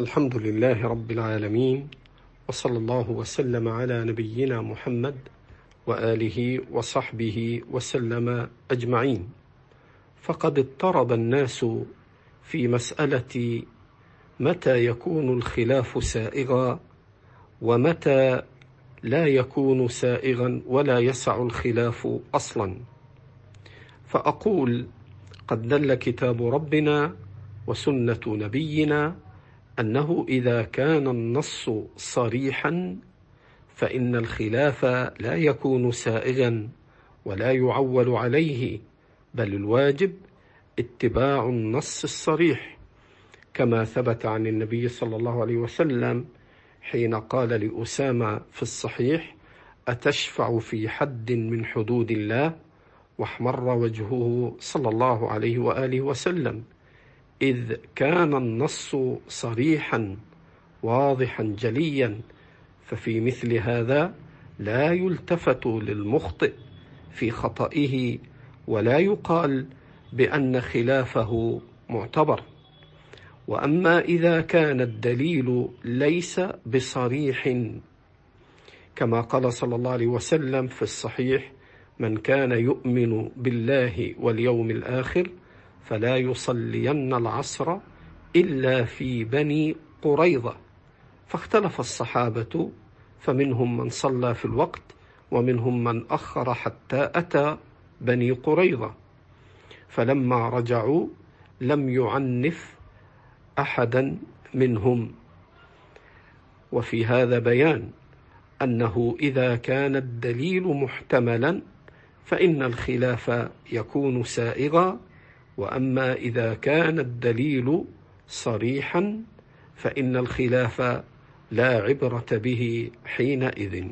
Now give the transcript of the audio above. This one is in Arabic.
الحمد لله رب العالمين وصلى الله وسلم على نبينا محمد وآله وصحبه وسلم أجمعين. فقد اضطرب الناس في مسألة متى يكون الخلاف سائغا ومتى لا يكون سائغا ولا يسع الخلاف أصلا. فأقول قد دل كتاب ربنا وسنة نبينا أنه إذا كان النص صريحا فإن الخلاف لا يكون سائغا ولا يعول عليه بل الواجب اتباع النص الصريح كما ثبت عن النبي صلى الله عليه وسلم حين قال لأسامة في الصحيح أتشفع في حد من حدود الله؟ واحمر وجهه صلى الله عليه وآله وسلم. إذ كان النص صريحا واضحا جليا ففي مثل هذا لا يلتفت للمخطئ في خطئه ولا يقال بأن خلافه معتبر. وأما إذا كان الدليل ليس بصريح كما قال صلى الله عليه وسلم في الصحيح من كان يؤمن بالله واليوم الآخر فلا يصلين العصر إلا في بني قريظة. فاختلف الصحابة فمنهم من صلى في الوقت ومنهم من أخر حتى أتى بني قريظة. فلما رجعوا لم يعنف أحدا منهم. وفي هذا بيان أنه إذا كان الدليل محتملا فإن الخلاف يكون سائغا. وأما إذا كان الدليل صريحا فإن الخلاف لا عبرة به حينئذ.